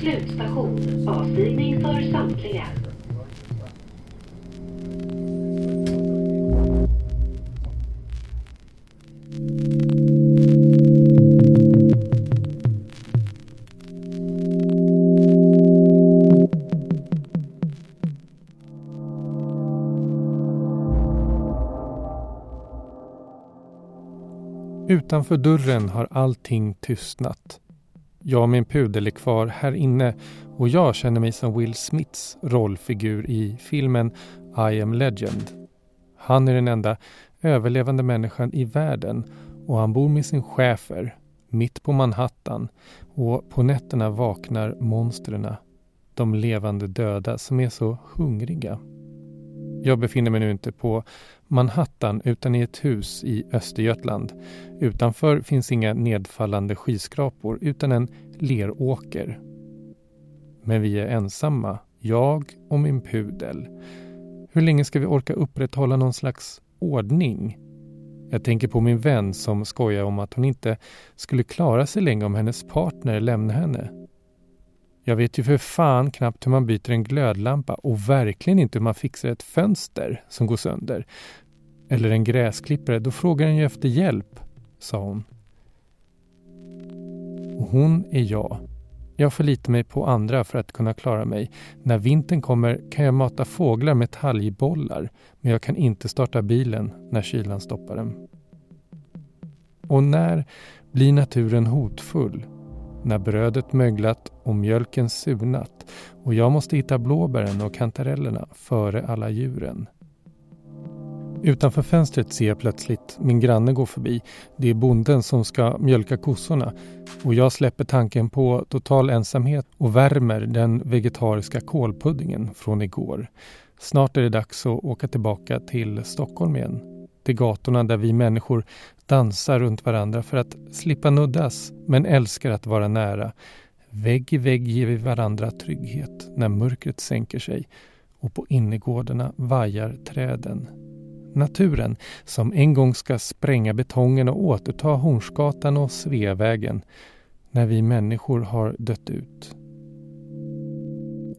Slutstation. Avstigning för samtliga. Utanför dörren har allting tystnat. Jag och min pudel är kvar här inne och jag känner mig som Will Smiths rollfigur i filmen I am legend. Han är den enda överlevande människan i världen och han bor med sin schäfer mitt på Manhattan och på nätterna vaknar monstren, de levande döda som är så hungriga. Jag befinner mig nu inte på Manhattan utan i ett hus i Östergötland. Utanför finns inga nedfallande skyskrapor utan en leråker. Men vi är ensamma, jag och min pudel. Hur länge ska vi orka upprätthålla någon slags ordning? Jag tänker på min vän som skojar om att hon inte skulle klara sig länge om hennes partner lämnade henne. Jag vet ju för fan knappt hur man byter en glödlampa och verkligen inte hur man fixar ett fönster som går sönder. Eller en gräsklippare, då frågar den ju efter hjälp, sa hon. Och hon är jag. Jag förlitar mig på andra för att kunna klara mig. När vintern kommer kan jag mata fåglar med talgbollar men jag kan inte starta bilen när kylan stoppar den. Och när blir naturen hotfull? När brödet möglat och mjölken surnat och jag måste hitta blåbären och kantarellerna före alla djuren. Utanför fönstret ser jag plötsligt min granne gå förbi. Det är bonden som ska mjölka kossorna och jag släpper tanken på total ensamhet och värmer den vegetariska kålpuddingen från igår. Snart är det dags att åka tillbaka till Stockholm igen. Till gatorna där vi människor dansar runt varandra för att slippa nuddas men älskar att vara nära. Vägg i vägg ger vi varandra trygghet när mörkret sänker sig och på innergårdarna vajar träden naturen som en gång ska spränga betongen och återta Hornsgatan och Sveavägen när vi människor har dött ut.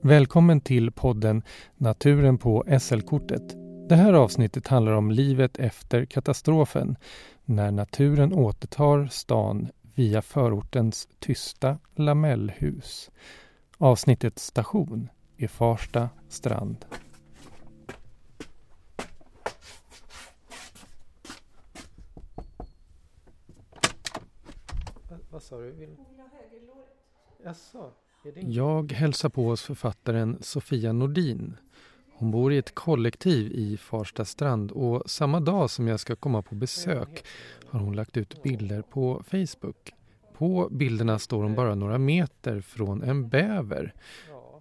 Välkommen till podden Naturen på SL-kortet. Det här avsnittet handlar om livet efter katastrofen när naturen återtar stan via förortens tysta lamellhus. Avsnittets station är Farsta strand. Vad sa du? Vill... Jag hälsar på oss författaren Sofia Nordin. Hon bor i ett kollektiv i Farsta strand och samma dag som jag ska komma på besök har hon lagt ut bilder på Facebook. På bilderna står hon bara några meter från en bäver.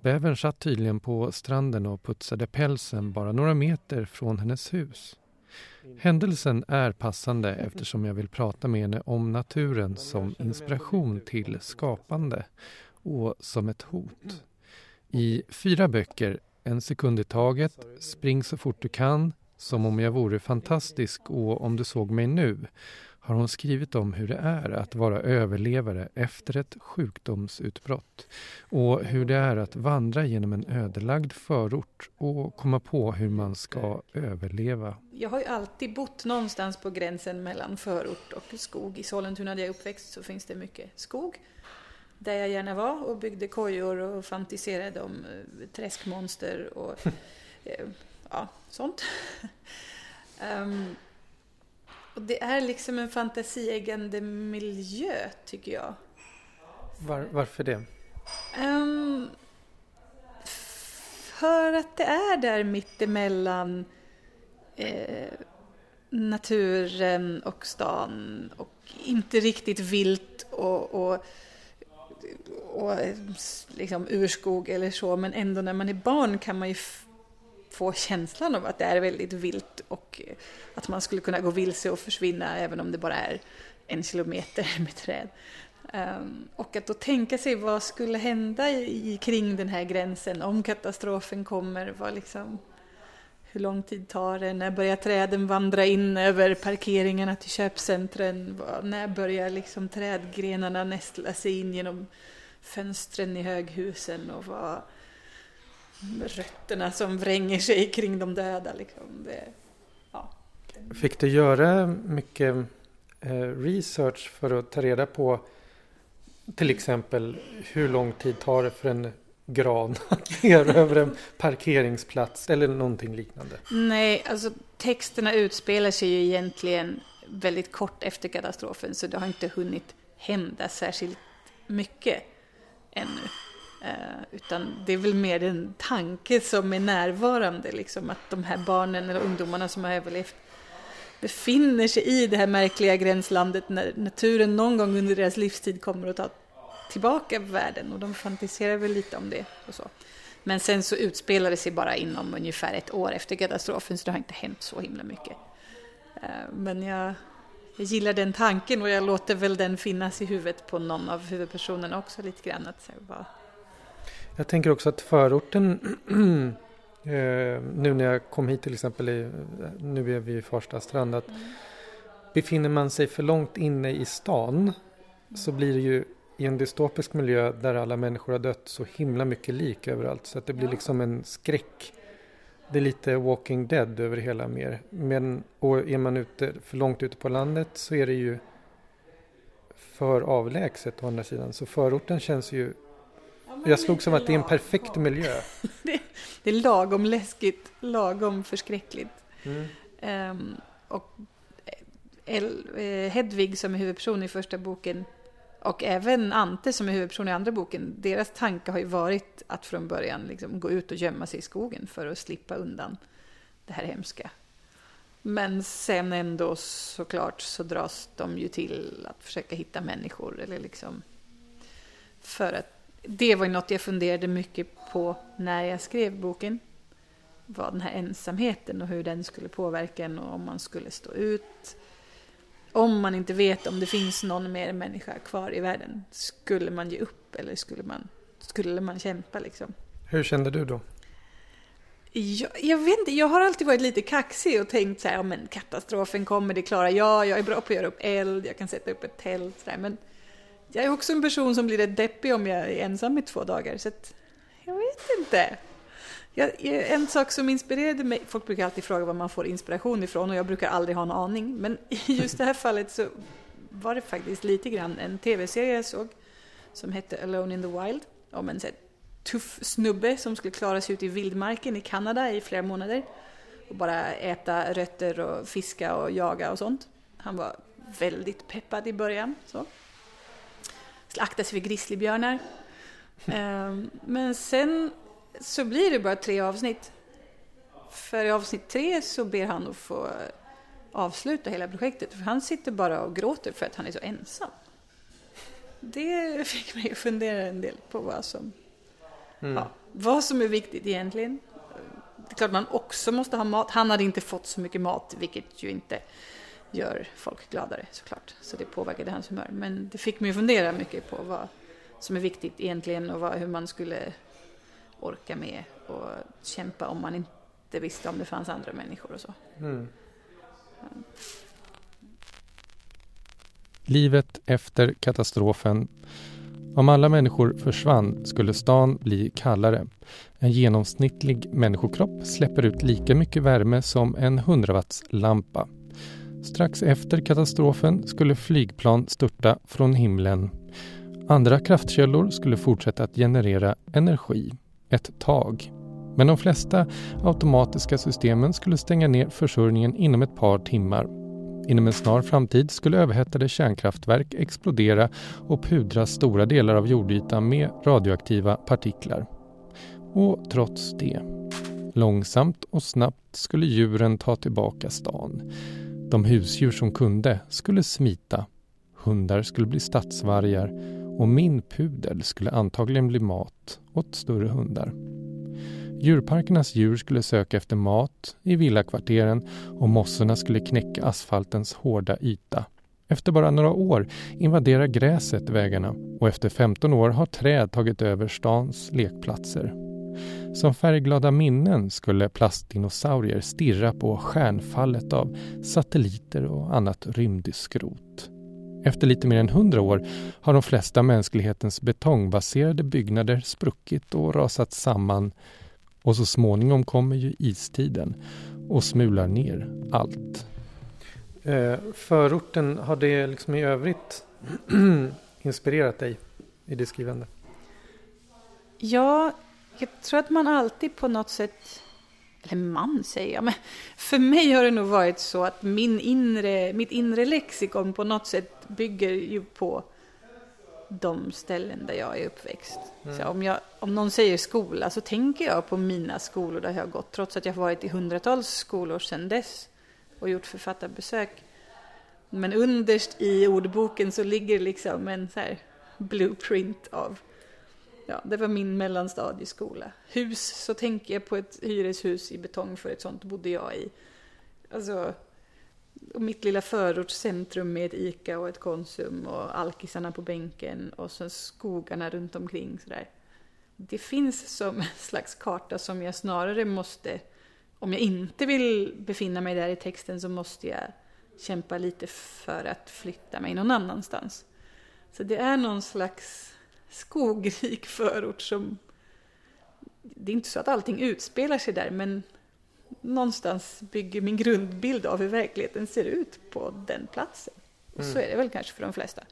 Bävern satt tydligen på stranden och putsade pälsen bara några meter från hennes hus. Händelsen är passande eftersom jag vill prata med henne om naturen som inspiration till skapande och som ett hot. I fyra böcker, en sekund i taget, Spring så fort du kan, Som om jag vore fantastisk och Om du såg mig nu har hon skrivit om hur det är att vara överlevare efter ett sjukdomsutbrott och hur det är att vandra genom en ödelagd förort och komma på hur man ska överleva. Jag har ju alltid bott någonstans på gränsen mellan förort och skog. I Sollentuna där jag är uppväxt så finns det mycket skog där jag gärna var och byggde kojor och fantiserade om eh, träskmonster och eh, ja, sånt. um, Och det är liksom en fantasieggande miljö, tycker jag. Var, varför det? Um, för att det är där mittemellan eh, naturen och stan och inte riktigt vilt och, och, och liksom urskog eller så, men ändå när man är barn kan man ju få känslan av att det är väldigt vilt och eh, att man skulle kunna gå vilse och försvinna även om det bara är en kilometer med träd. Um, och att då tänka sig vad skulle hända i, kring den här gränsen om katastrofen kommer. Vad liksom, hur lång tid tar det? När börjar träden vandra in över parkeringarna till köpcentren? När börjar liksom trädgrenarna nästla sig in genom fönstren i höghusen? Och vad rötterna som vränger sig kring de döda? Liksom. Det, ja. Fick du göra mycket eh, research för att ta reda på till exempel hur lång tid tar det för en gran ner över en parkeringsplats eller någonting liknande? Nej, alltså texterna utspelar sig ju egentligen väldigt kort efter katastrofen så det har inte hunnit hända särskilt mycket ännu. Uh, utan det är väl mer en tanke som är närvarande, liksom, att de här barnen eller ungdomarna som har överlevt befinner sig i det här märkliga gränslandet när naturen någon gång under deras livstid kommer att ta tillbaka världen och de fantiserar väl lite om det och så. Men sen så utspelar det sig bara inom ungefär ett år efter katastrofen så det har inte hänt så himla mycket. Eh, men jag, jag gillar den tanken och jag låter väl den finnas i huvudet på någon av huvudpersonerna också lite grann. Att bara... Jag tänker också att förorten eh, nu när jag kom hit till exempel, i, nu är vi i Farsta strand, att mm. befinner man sig för långt inne i stan så blir det ju i en dystopisk miljö där alla människor har dött så himla mycket lik överallt så att det blir liksom en skräck. Det är lite Walking Dead över hela mer. Men, och är man ute, för långt ute på landet så är det ju för avlägset å andra sidan. Så förorten känns ju... Jag slog som att det är en perfekt miljö. det, det, är lagom läskigt, lagom förskräckligt. Mm. Um, och El, eh, Hedvig som är huvudperson i första boken och även Ante som är huvudperson i andra boken, deras tanke har ju varit att från början liksom gå ut och gömma sig i skogen för att slippa undan det här hemska. Men sen ändå såklart så dras de ju till att försöka hitta människor eller liksom för att det var ju något jag funderade mycket på när jag skrev boken. Var den här ensamheten och hur den skulle påverka en och om man skulle stå ut om man inte vet om det finns någon mer människa kvar i världen, skulle man ge upp eller skulle man, skulle man kämpa liksom? Hur kände du då? Jag, jag vet inte, jag har alltid varit lite kaxig och tänkt så här, ja men katastrofen kommer, det klarar jag, jag är bra på att göra upp eld, jag kan sätta upp ett tält, så där. men jag är också en person som blir rätt deppig om jag är ensam i två dagar, så att, jag vet inte. Jag, en sak som inspirerade mig, folk brukar alltid fråga var man får inspiration ifrån och jag brukar aldrig ha en aning, men i just det här fallet så var det faktiskt lite grann en tv-serie jag såg som hette Alone in the Wild om en så tuff snubbe som skulle klara sig ut i vildmarken i Kanada i flera månader och bara äta rötter och fiska och jaga och sånt. Han var väldigt peppad i början. Så. Akta sig för grizzlybjörnar. Ehm, men sen så blir det bara tre avsnitt. För i avsnitt tre så ber han att få avsluta hela projektet. För han sitter bara och gråter för att han är så ensam. Det fick mig att fundera en del på vad som, mm. ja, vad som är viktigt egentligen. Det är klart man också måste ha mat. Han hade inte fått så mycket mat, vilket ju inte gör folk gladare såklart. Så det påverkade hans humör. Men det fick mig att fundera mycket på vad som är viktigt egentligen och vad, hur man skulle orka med och kämpa om man inte visste om det fanns andra människor och så. Mm. Livet efter katastrofen. Om alla människor försvann skulle stan bli kallare. En genomsnittlig människokropp släpper ut lika mycket värme som en 100 lampa. Strax efter katastrofen skulle flygplan störta från himlen. Andra kraftkällor skulle fortsätta att generera energi ett tag. Men de flesta automatiska systemen skulle stänga ner försörjningen inom ett par timmar. Inom en snar framtid skulle överhettade kärnkraftverk explodera och pudra stora delar av jordytan med radioaktiva partiklar. Och trots det, långsamt och snabbt skulle djuren ta tillbaka stan. De husdjur som kunde skulle smita. Hundar skulle bli stadsvargar och min pudel skulle antagligen bli mat åt större hundar. Djurparkernas djur skulle söka efter mat i villakvarteren och mossorna skulle knäcka asfaltens hårda yta. Efter bara några år invaderar gräset vägarna och efter 15 år har träd tagit över stans lekplatser. Som färgglada minnen skulle plastdinosaurier stirra på stjärnfallet av satelliter och annat rymdskrot. Efter lite mer än hundra år har de flesta mänsklighetens betongbaserade byggnader spruckit och rasat samman och så småningom kommer ju istiden och smular ner allt. Eh, förorten, har det liksom i övrigt inspirerat dig i ditt skrivande? Ja, jag tror att man alltid på något sätt eller man säger jag, men för mig har det nog varit så att min inre, mitt inre lexikon på något sätt bygger ju på de ställen där jag är uppväxt. Mm. Så om, jag, om någon säger skola så tänker jag på mina skolor där jag har gått, trots att jag har varit i hundratals skolor sedan dess och gjort författarbesök. Men underst i ordboken så ligger liksom en så här blueprint av Ja, det var min mellanstadieskola. Hus, så tänker jag på ett hyreshus i betong, för ett sånt bodde jag i. Alltså, och mitt lilla förortscentrum med ett ICA och ett Konsum och alkisarna på bänken och så skogarna runt omkring sådär. Det finns som en slags karta som jag snarare måste, om jag inte vill befinna mig där i texten så måste jag kämpa lite för att flytta mig någon annanstans. Så det är någon slags skogrik förort som... Det är inte så att allting utspelar sig där, men någonstans bygger min grundbild av hur verkligheten ser ut på den platsen. Och mm. så är det väl kanske för de flesta.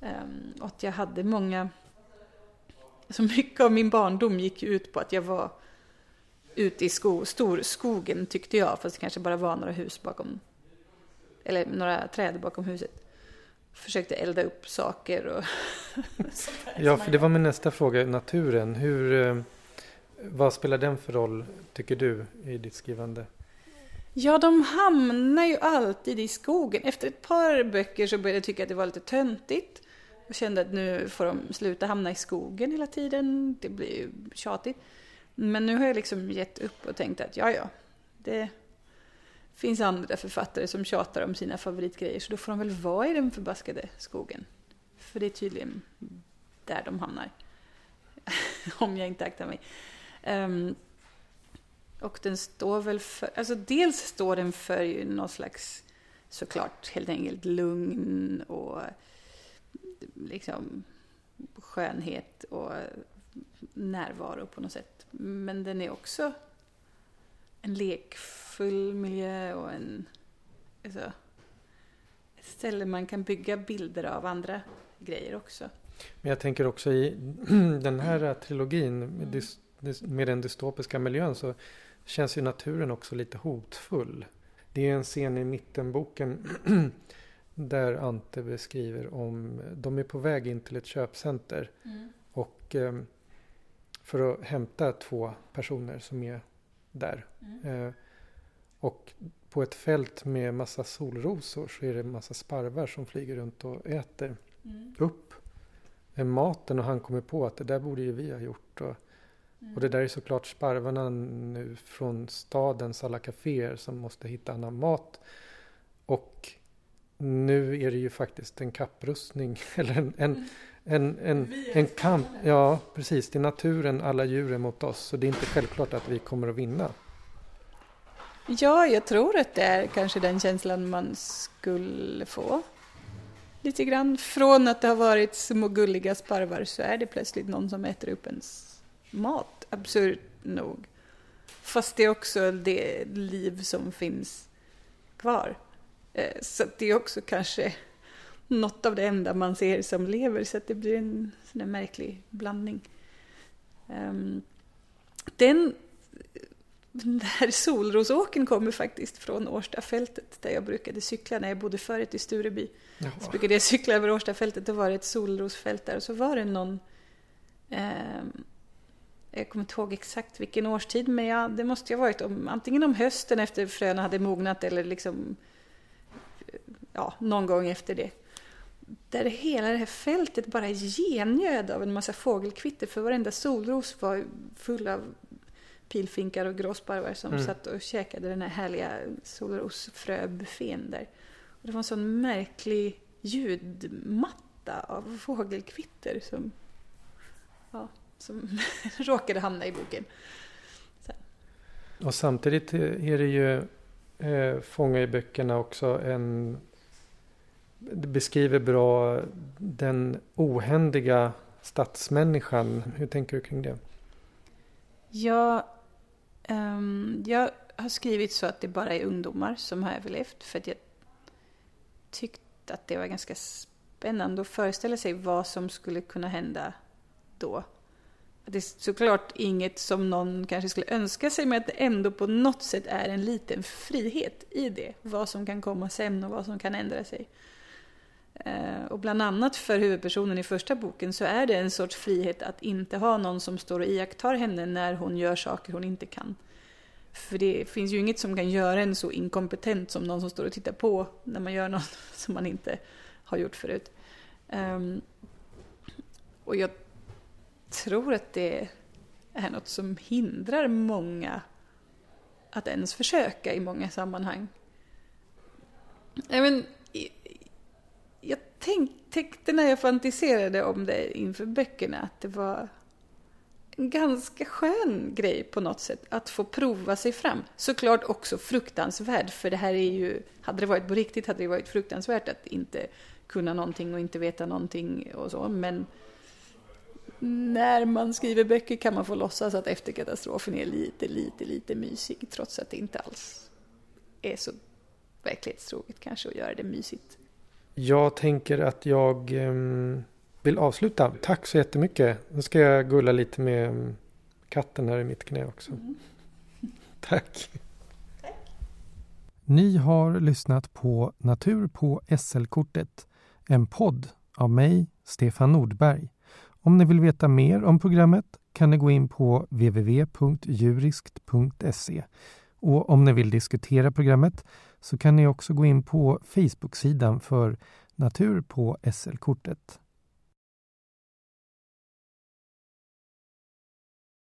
Um, att jag hade många... Så mycket av min barndom gick ut på att jag var ute i sko, storskogen tyckte jag, fast det kanske bara var några hus bakom, eller några träd bakom huset försökte elda upp saker. Och ja, för det var min nästa fråga, naturen. Hur, eh, vad spelar den för roll, tycker du, i ditt skrivande? Ja, de hamnar ju alltid i skogen. Efter ett par böcker så började jag tycka att det var lite töntigt. Och kände att nu får de sluta hamna i skogen hela tiden. Det blir ju tjatigt. Men nu har jag liksom gett upp och tänkt att ja, ja, det, finns andra författare som tjatar om sina favoritgrejer så då får de väl vara i den förbaskade skogen. För det är tydligen där de hamnar. om jag inte aktar mig. Um, och den står väl för, alltså dels står den för ju någon slags, såklart helt enkelt lugn och liksom skönhet och närvaro på något sätt. Men den är också en lekfull miljö och en, alltså, ett ställe man kan bygga bilder av andra grejer också. Men jag tänker också i den här trilogin med, med den dystopiska miljön så känns ju naturen också lite hotfull. Det är en scen i mittenboken där Ante beskriver om, de är på väg in till ett köpcenter mm. och eh, för att hämta två personer som är där. Mm. Eh, och på ett fält med massa solrosor så är det massa sparvar som flyger runt och äter mm. upp maten och han kommer på att det där borde ju vi ha gjort. Och, mm. och det där är såklart sparvarna nu från stadens alla kaféer som måste hitta annan mat. Och nu är det ju faktiskt en kapprustning, eller en, en, mm. En, en, en kamp. Ja, precis. Det är naturen, alla djuren mot oss. Så det är inte självklart att vi kommer att vinna. Ja, jag tror att det är kanske den känslan man skulle få. Lite grann. Från att det har varit små gulliga sparvar så är det plötsligt någon som äter upp ens mat. Absurt nog. Fast det är också det liv som finns kvar. Eh, så det är också kanske något av det enda man ser som lever, så det blir en sån där märklig blandning. Ehm, den, den där solrosåken kommer faktiskt från Årstafältet där jag brukade cykla när jag bodde förut i Stureby. Jaha. Så brukade jag cykla över Årstafältet, då var det ett solrosfält där och så var det någon eh, jag kommer inte ihåg exakt vilken årstid, men ja, det måste ju ha varit om, antingen om hösten efter fröna hade mognat eller liksom ja, någon gång efter det. Där hela det här fältet bara gengöd av en massa fågelkvitter för varenda solros var full av pilfinkar och gråsparvar som mm. satt och käkade den här härliga solrosfröbuffén där. Och det var en sån märklig ljudmatta av fågelkvitter som, ja, som råkade hamna i boken. Och samtidigt är det ju eh, Fånga i böckerna också en det beskriver bra den ohändiga stadsmänniskan. Hur tänker du kring det? Ja, um, jag har skrivit så att det bara är ungdomar som har överlevt. För att jag tyckte att det var ganska spännande att föreställa sig vad som skulle kunna hända då. Det är såklart inget som någon kanske skulle önska sig, men att det ändå på något sätt är en liten frihet i det. Vad som kan komma sen och vad som kan ändra sig. Eh, och bland annat för huvudpersonen i första boken så är det en sorts frihet att inte ha någon som står och iakttar henne när hon gör saker hon inte kan. För det finns ju inget som kan göra en så inkompetent som någon som står och tittar på när man gör något som man inte har gjort förut. Ehm, och jag tror att det är något som hindrar många att ens försöka i många sammanhang. I jag jag tänkte när jag fantiserade om det inför böckerna att det var en ganska skön grej på något sätt att få prova sig fram. Såklart också fruktansvärd, för det här är ju, hade det varit på riktigt hade det varit fruktansvärt att inte kunna någonting och inte veta någonting och så, men när man skriver böcker kan man få låtsas att efterkatastrofen är lite, lite, lite mysig, trots att det inte alls är så verklighetstroget kanske att göra det mysigt. Jag tänker att jag um vill avsluta. Tack så jättemycket. Nu ska jag gulla lite med katten här i mitt knä också. Mm. Tack. Ni har lyssnat på Natur på SL-kortet. En podd av mig, Stefan Nordberg. Om ni vill veta mer om programmet kan ni gå in på www.juriskt.se. Och om ni vill diskutera programmet så kan ni också gå in på Facebook-sidan för Natur på SL-kortet.